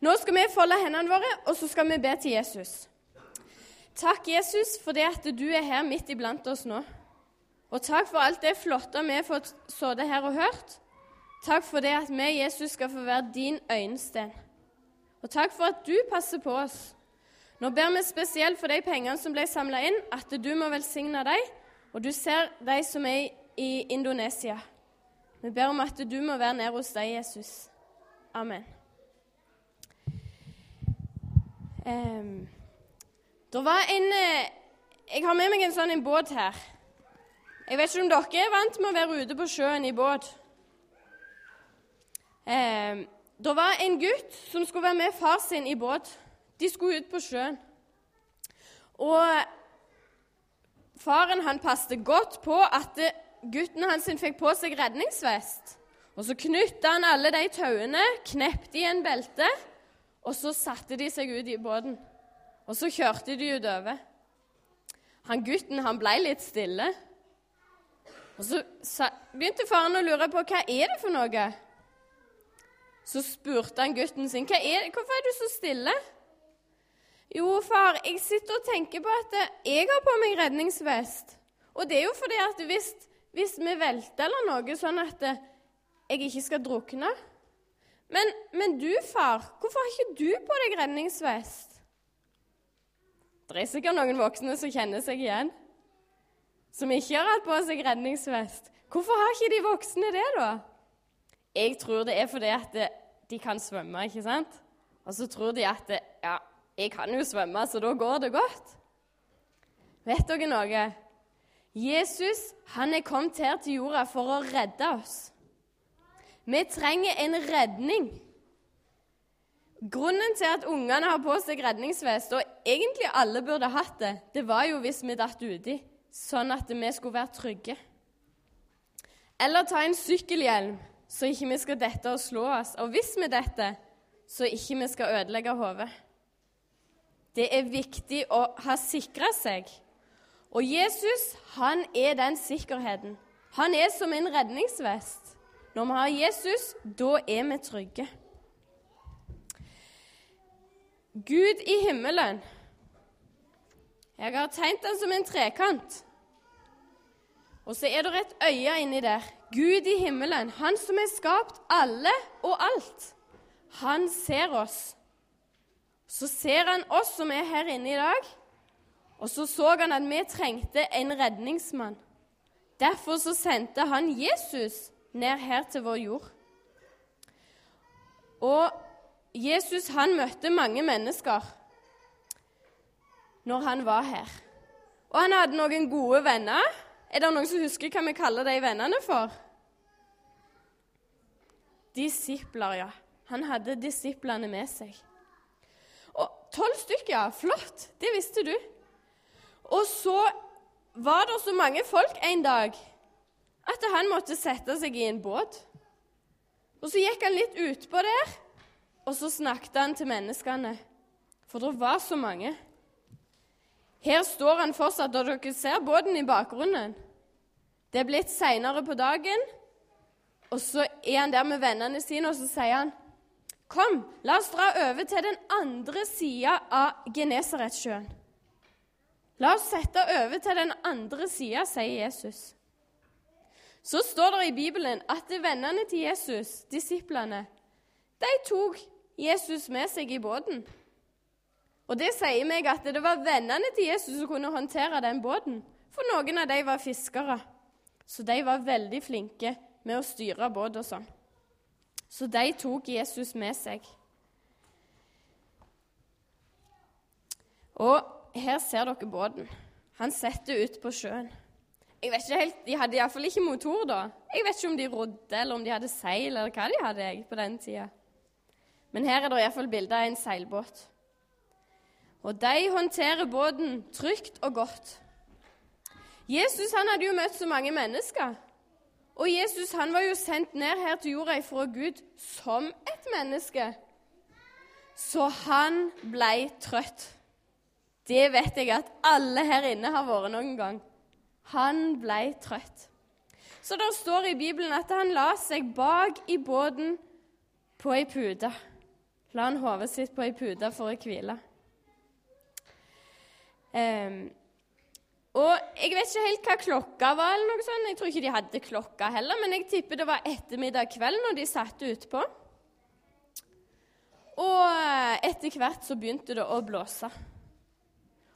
Nå skal vi folde hendene våre, og så skal vi be til Jesus. Takk, Jesus, for det at du er her midt iblant oss nå. Og takk for alt det flotte vi har fått sittet her og hørt. Takk for det at vi, Jesus, skal få være din øyensten. Og takk for at du passer på oss. Nå ber vi spesielt for de pengene som ble samla inn, at du må velsigne dem, og du ser de som er i Indonesia. Vi ber om at du må være nær hos deg, Jesus. Amen. Um, det var en eh, Jeg har med meg en sånn en båt her. Jeg vet ikke om dere er vant med å være ute på sjøen i båt. Um, det var en gutt som skulle være med far sin i båt. De skulle ut på sjøen. Og faren han passet godt på at gutten hans fikk på seg redningsvest. Og Så knytta han alle de tauene, knepte en belte, og så satte de seg ut i båten. Og så kjørte de utover. Han gutten han ble litt stille. Og så begynte faren å lure på hva er det for noe. Så spurte han gutten sin hva er det? hvorfor er du så stille. Jo, far, jeg sitter og tenker på at jeg har på meg redningsvest. Og det er jo fordi at hvis, hvis vi velter eller noe sånn at jeg ikke skal drukne men, men du, far, hvorfor har ikke du på deg redningsvest? Det er sikkert noen voksne som kjenner seg igjen, som ikke har hatt på seg redningsvest. Hvorfor har ikke de voksne det, da? Jeg tror det er fordi at de kan svømme, ikke sant? Og så tror de at ja, jeg kan jo svømme, så da går det godt. Vet dere noe? Jesus han er kommet her til jorda for å redde oss. Vi trenger en redning. Grunnen til at ungene har på seg redningsvest, og egentlig alle burde hatt det, det var jo hvis vi datt uti, sånn at vi skulle være trygge. Eller ta en sykkelhjelm, så ikke vi skal dette og slå oss. Og hvis vi detter, så ikke vi skal ødelegge hodet. Det er viktig å ha sikra seg. Og Jesus, han er den sikkerheten. Han er som en redningsvest. Når vi har Jesus, da er vi trygge. Gud i himmelen. Jeg har tegnet den som en trekant. Og så er det et øye inni der. Gud i himmelen, han som har skapt alle og alt. Han ser oss. Så ser han oss som er her inne i dag, og så så han at vi trengte en redningsmann. Derfor så sendte han Jesus ned her til vår jord. Og Jesus han møtte mange mennesker når han var her. Og han hadde noen gode venner. Er det noen som husker hva vi kaller de vennene for? Disipler, ja. Han hadde disiplene med seg. Og Tolv stykker, ja. Flott. Det visste du. Og så var det så mange folk en dag at han måtte sette seg i en båt. Og så gikk han litt utpå der og så snakket han til menneskene, for det var så mange. Her står han fortsatt, og dere ser båten i bakgrunnen. Det er blitt seinere på dagen, og så er han der med vennene sine, og så sier han Kom, la oss dra over til den andre sida av Genesaretsjøen. La oss sette over til den andre sida, sier Jesus. Så står det i Bibelen at vennene til Jesus, disiplene, de tok Jesus med seg i båten. Og Det sier meg at det var vennene til Jesus som kunne håndtere den båten. For noen av dem var fiskere, så de var veldig flinke med å styre båt og sånn. Så de tok Jesus med seg. Og her ser dere båten. Han setter ut på sjøen. Jeg vet ikke helt, De hadde iallfall ikke motor da. Jeg vet ikke om de rodde, eller om de hadde seil, eller hva de hadde på den tida. Men her er det iallfall bilde av en seilbåt. Og de håndterer båten trygt og godt. Jesus han hadde jo møtt så mange mennesker. Og Jesus han var jo sendt ned her til jorda fra Gud som et menneske. Så han blei trøtt. Det vet jeg at alle her inne har vært noen gang. Han blei trøtt. Så det står i Bibelen at han la seg bak i båten på ei pute la han hodet sitt på ei pute for å hvile. Um, og Jeg vet ikke helt hva klokka var, eller noe sånt. jeg tror ikke de hadde klokka heller, men jeg tipper det var ettermiddag kveld når de satt utpå. Og eh, etter hvert så begynte det å blåse.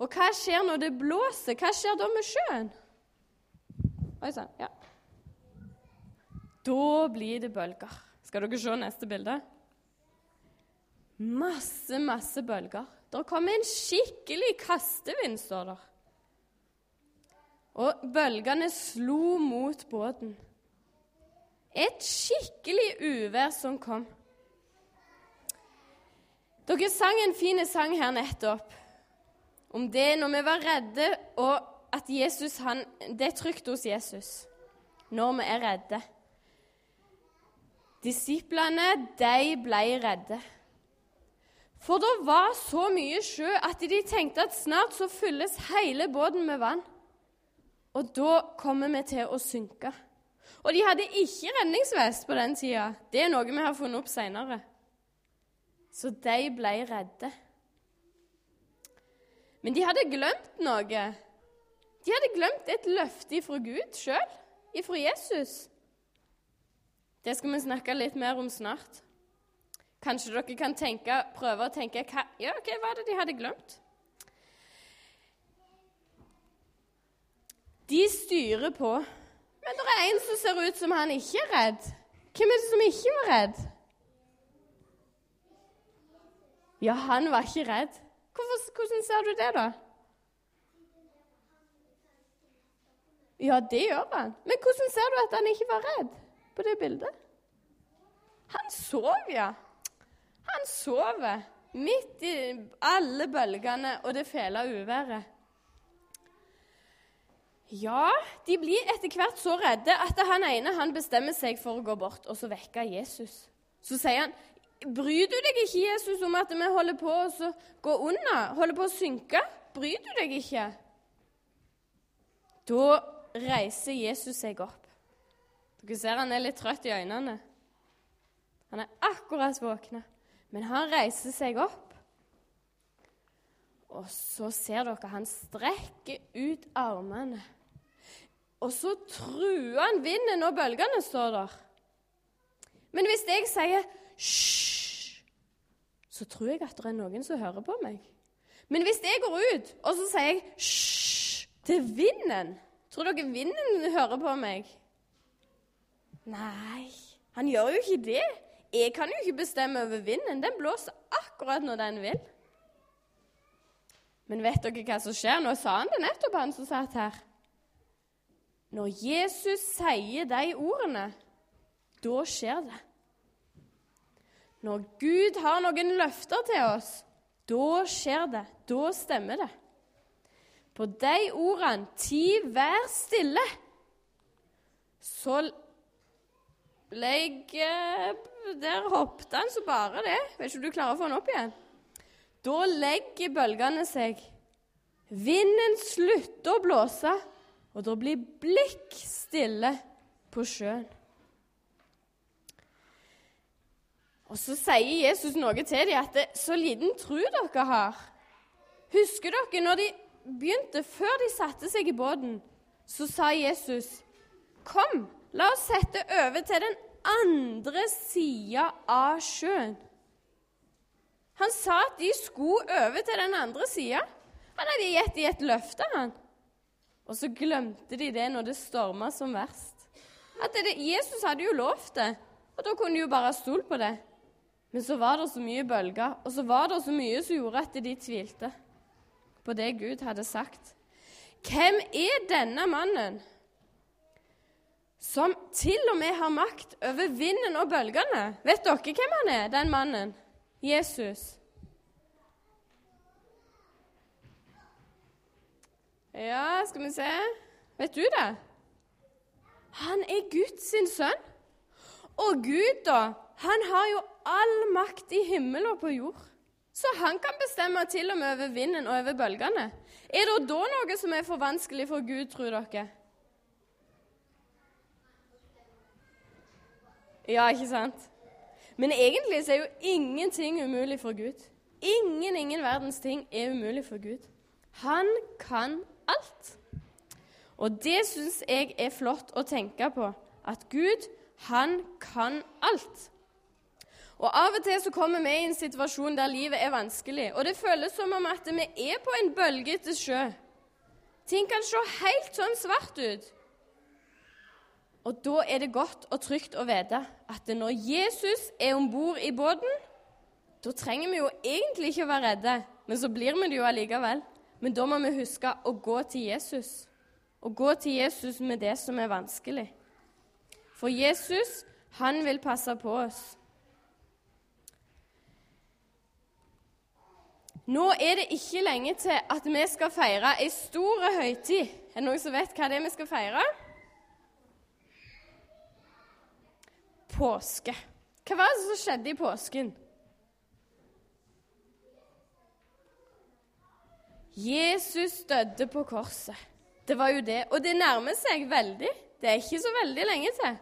Og hva skjer når det blåser? Hva skjer da med sjøen? Oi sann. Ja. Da blir det bølger. Skal dere se neste bilde? Masse, masse bølger. Det kommer en skikkelig kastevind, står der. Og bølgene slo mot båten. Et skikkelig uvær som kom. Dere sang en fin sang her nettopp om det når vi var redde, og at Jesus, han, det er trygt hos Jesus når vi er redde. Disiplene, de ble redde. For det var så mye sjø at de tenkte at snart så fylles hele båten med vann. Og da kommer vi til å synke. Og de hadde ikke redningsvest på den tida. Det er noe vi har funnet opp seinere. Så de ble redde. Men de hadde glemt noe. De hadde glemt et løfte fra Gud sjøl, ifra Jesus. Det skal vi snakke litt mer om snart. Kanskje dere kan tenke, prøve å tenke hva, ja, hva er det de hadde glemt? De styrer på. Men det er en som ser ut som han ikke er redd. Hvem er det som ikke var redd? Ja, han var ikke redd. Hvorfor, hvordan ser du det, da? Ja, det gjør han. Men hvordan ser du at han ikke var redd på det bildet? Han sov, ja. Han sover midt i alle bølgene og det fæle uværet. Ja, de blir etter hvert så redde at han ene han bestemmer seg for å gå bort og så vekke Jesus. Så sier han, 'Bryr du deg ikke, Jesus, om at vi holder på å gå unna, holder på å synke?' Bryr du deg ikke? Da reiser Jesus seg opp. Dere ser han er litt trøtt i øynene. Han er akkurat våkna, men han reiser seg opp. Og så ser dere han strekker ut armene. Og så truer han vinden og bølgene, står der. Men hvis jeg sier hysj, så tror jeg at det er noen som hører på meg. Men hvis jeg går ut og så sier jeg hysj til vinden, tror dere vinden hører på meg? Nei, han gjør jo ikke det. Jeg kan jo ikke bestemme over vinden. Den blåser akkurat når den vil. Men vet dere hva som skjer? Nå sa han det nettopp, han som satt her. Når Jesus sier de ordene, da skjer det. Når Gud har noen løfter til oss, da skjer det. Da stemmer det. På de ordene 'ti vær stille', så legger Der hoppet han så bare det. Vet ikke om du klarer å få han opp igjen. Da legger bølgene seg. Vinden slutter å blåse, og da blir blikk stille på sjøen. Og Så sier Jesus noe til dem at det, så liten tro dere har. Husker dere når de begynte, før de satte seg i båten, så sa Jesus, 'Kom, la oss sette over til den andre sida av sjøen.' Han sa at de skulle over til den andre sida. Han hadde gitt dem et løfte, han. Og så glemte de det når det storma som verst. At det, Jesus hadde jo lovt det, og da kunne de jo bare stolt på det. Men så var det så mye bølger, og så var det så mye som gjorde at de tvilte på det Gud hadde sagt. Hvem er denne mannen som til og med har makt over vinden og bølgene? Vet dere hvem han er, den mannen? Jesus. Ja, skal vi se Vet du det? Han er Guds sønn. Og Gud, da, han har jo all makt i himmel og på jord. Så han kan bestemme til og med over vinden og over bølgene. Er det da noe som er for vanskelig for Gud, tror dere? Ja, ikke sant? Men egentlig så er jo ingenting umulig for Gud. Ingen, ingen verdens ting er umulig for Gud. Han kan alt. Og det syns jeg er flott å tenke på. At Gud, han kan alt. Og Av og til så kommer vi i en situasjon der livet er vanskelig, og det føles som om at vi er på en bølgete sjø. Ting kan se helt sånn svart ut. Og da er det godt og trygt å vite at når Jesus er om bord i båten, da trenger vi jo egentlig ikke å være redde, men så blir vi det jo allikevel. Men da må vi huske å gå til Jesus. Å gå til Jesus med det som er vanskelig. For Jesus, han vil passe på oss. Nå er det ikke lenge til at vi skal feire ei stor høytid. Er det noen som vet hva det er vi skal feire? Påske. Hva var det som skjedde i påsken? Jesus døde på korset. Det var jo det. Og det nærmer seg veldig. Det er ikke så veldig lenge til.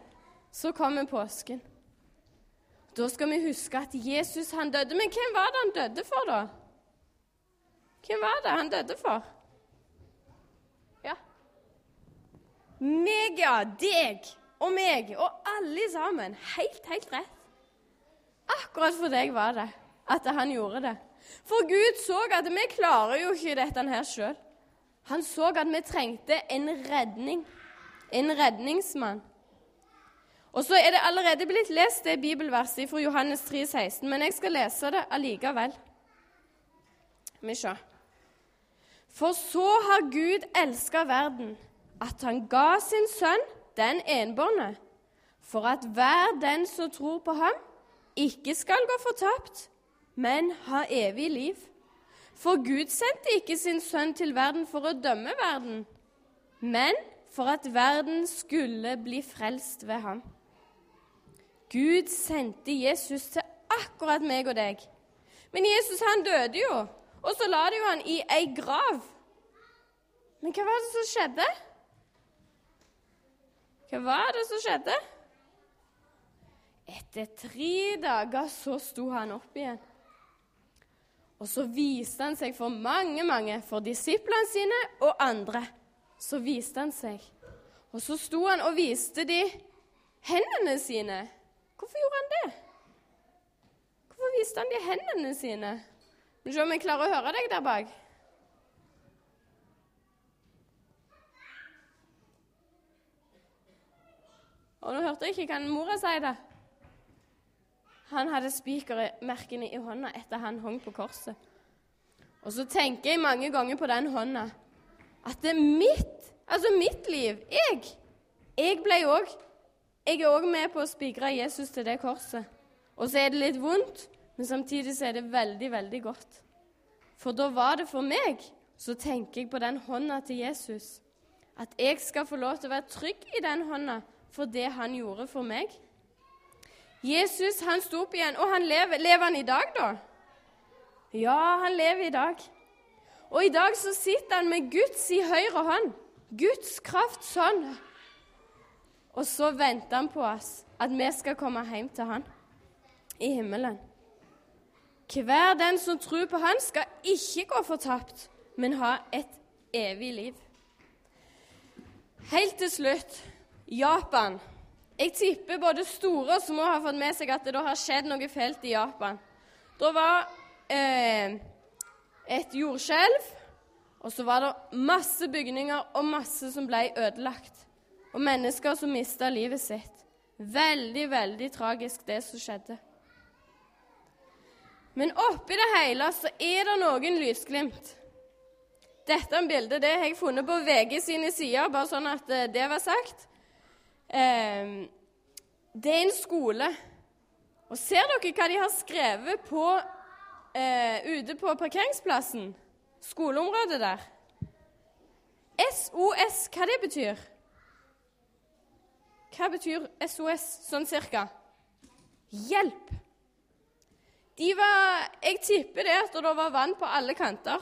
Så kommer påsken. Da skal vi huske at Jesus han døde. Men hvem var det han døde for, da? Hvem var det han døde for? Ja. Meg, ja. Deg og meg og alle sammen. Helt, helt rett. Akkurat for deg var det at han gjorde det. For Gud så at vi klarer jo ikke dette her sjøl. Han så at vi trengte en redning. En redningsmann. Og så er det allerede blitt lest det bibelverset fra Johannes 3, 16, men jeg skal lese det allikevel. Vi ser. For så har Gud elska verden, at han ga sin sønn, den enbårne, for at hver den som tror på ham, ikke skal gå fortapt, men ha evig liv. For Gud sendte ikke sin sønn til verden for å dømme verden, men for at verden skulle bli frelst ved ham. Gud sendte Jesus til akkurat meg og deg. Men Jesus han døde jo. Og så la de jo han i ei grav. Men hva var det som skjedde? Hva var det som skjedde? Etter tre dager så sto han opp igjen. Og så viste han seg for mange, mange, for disiplene sine og andre. Så viste han seg. Og så sto han og viste de hendene sine. Hvorfor gjorde han det? Hvorfor viste han de hendene sine? Men Se om jeg klarer å høre deg der bak. Og nå hørte jeg ikke hva mora si det. Han hadde spikermerkene i hånda etter han hang på korset. Og så tenker jeg mange ganger på den hånda at det er mitt, altså mitt liv Jeg, jeg ble òg Jeg er òg med på å spikre Jesus til det korset. Og så er det litt vondt, men samtidig så er det veldig, veldig godt. For da var det for meg. Så tenker jeg på den hånda til Jesus. At jeg skal få lov til å være trygg i den hånda for det han gjorde for meg. Jesus han sto opp igjen, og han lever, lever han i dag, da? Ja, han lever i dag. Og i dag så sitter han med Guds i høyre hånd. Guds kraft sånn. Og så venter han på oss, at vi skal komme hjem til han i himmelen. Hver den som tror på Han, skal ikke gå fortapt, men ha et evig liv. Helt til slutt Japan. Jeg tipper både store og små har fått med seg at det da har skjedd noe fælt i Japan. Det var eh, et jordskjelv, og så var det masse bygninger og masse som ble ødelagt. Og mennesker som mista livet sitt. Veldig, veldig tragisk, det som skjedde. Men oppi det hele så er det noen lysglimt. Dette bildet det har jeg funnet på VG sine sider, bare sånn at eh, det var sagt. Eh, det er en skole. Og ser dere hva de har skrevet på, eh, ute på parkeringsplassen? Skoleområdet der. SOS, hva det betyr? Hva betyr SOS sånn cirka? Hjelp! De var, jeg tipper det at det var vann på alle kanter.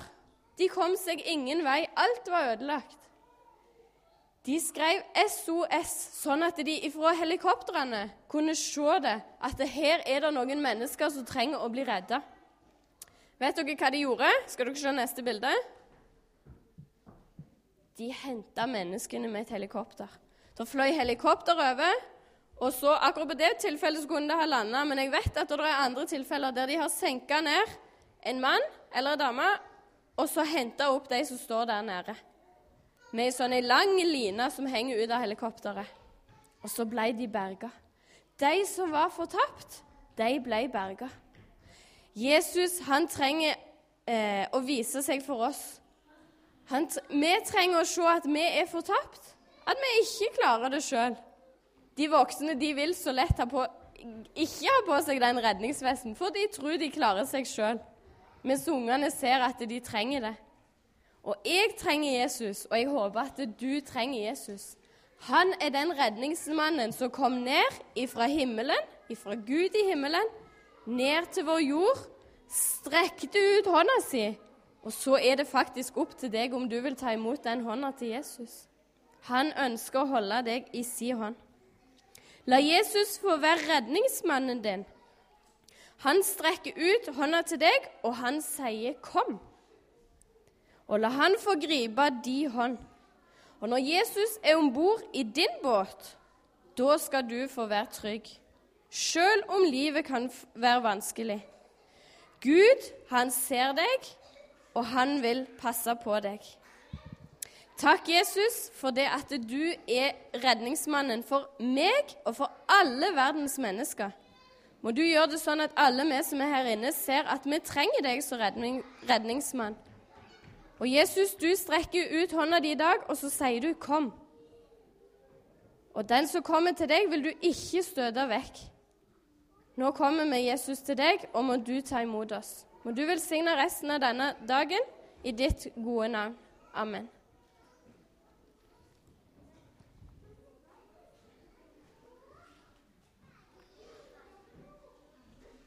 De kom seg ingen vei. Alt var ødelagt. De skrev SOS, sånn at de fra helikoptrene kunne se det, at her er det noen mennesker som trenger å bli redda. Vet dere hva de gjorde? Skal dere se neste bilde? De henta menneskene med et helikopter. Da fløy helikopter over, og så akkurat på det tilfellet så kunne det ha landa. Men jeg vet at det er andre tilfeller der de har senka ned en mann eller en dame, og så henta opp de som står der nede med ei sånn lang line som henger ut av helikopteret. Og så ble de berga. De som var fortapt, de ble berga. Jesus han trenger eh, å vise seg for oss. Han, vi trenger å se at vi er fortapt, at vi ikke klarer det sjøl. De voksne de vil så lett ha på, ikke ha på seg den redningsvesten, for de tror de klarer seg sjøl. Mens ungene ser at de trenger det. Og jeg trenger Jesus, og jeg håper at du trenger Jesus. Han er den redningsmannen som kom ned fra himmelen, fra Gud i himmelen, ned til vår jord, strekte ut hånda si, og så er det faktisk opp til deg om du vil ta imot den hånda til Jesus. Han ønsker å holde deg i si hånd. La Jesus få være redningsmannen din. Han strekker ut hånda til deg, og han sier 'kom' og la han få gripe di hånd. Og når Jesus er om bord i din båt, da skal du få være trygg, sjøl om livet kan være vanskelig. Gud, han ser deg, og han vil passe på deg. Takk, Jesus, for det at du er redningsmannen for meg og for alle verdens mennesker. Må du gjøre det sånn at alle vi som er her inne, ser at vi trenger deg som redning, redningsmann. Og Jesus, du strekker ut hånda di i dag, og så sier du 'kom'. Og den som kommer til deg, vil du ikke støte vekk. Nå kommer vi, Jesus, til deg, og må du ta imot oss. Må du velsigne resten av denne dagen i ditt gode navn. Amen.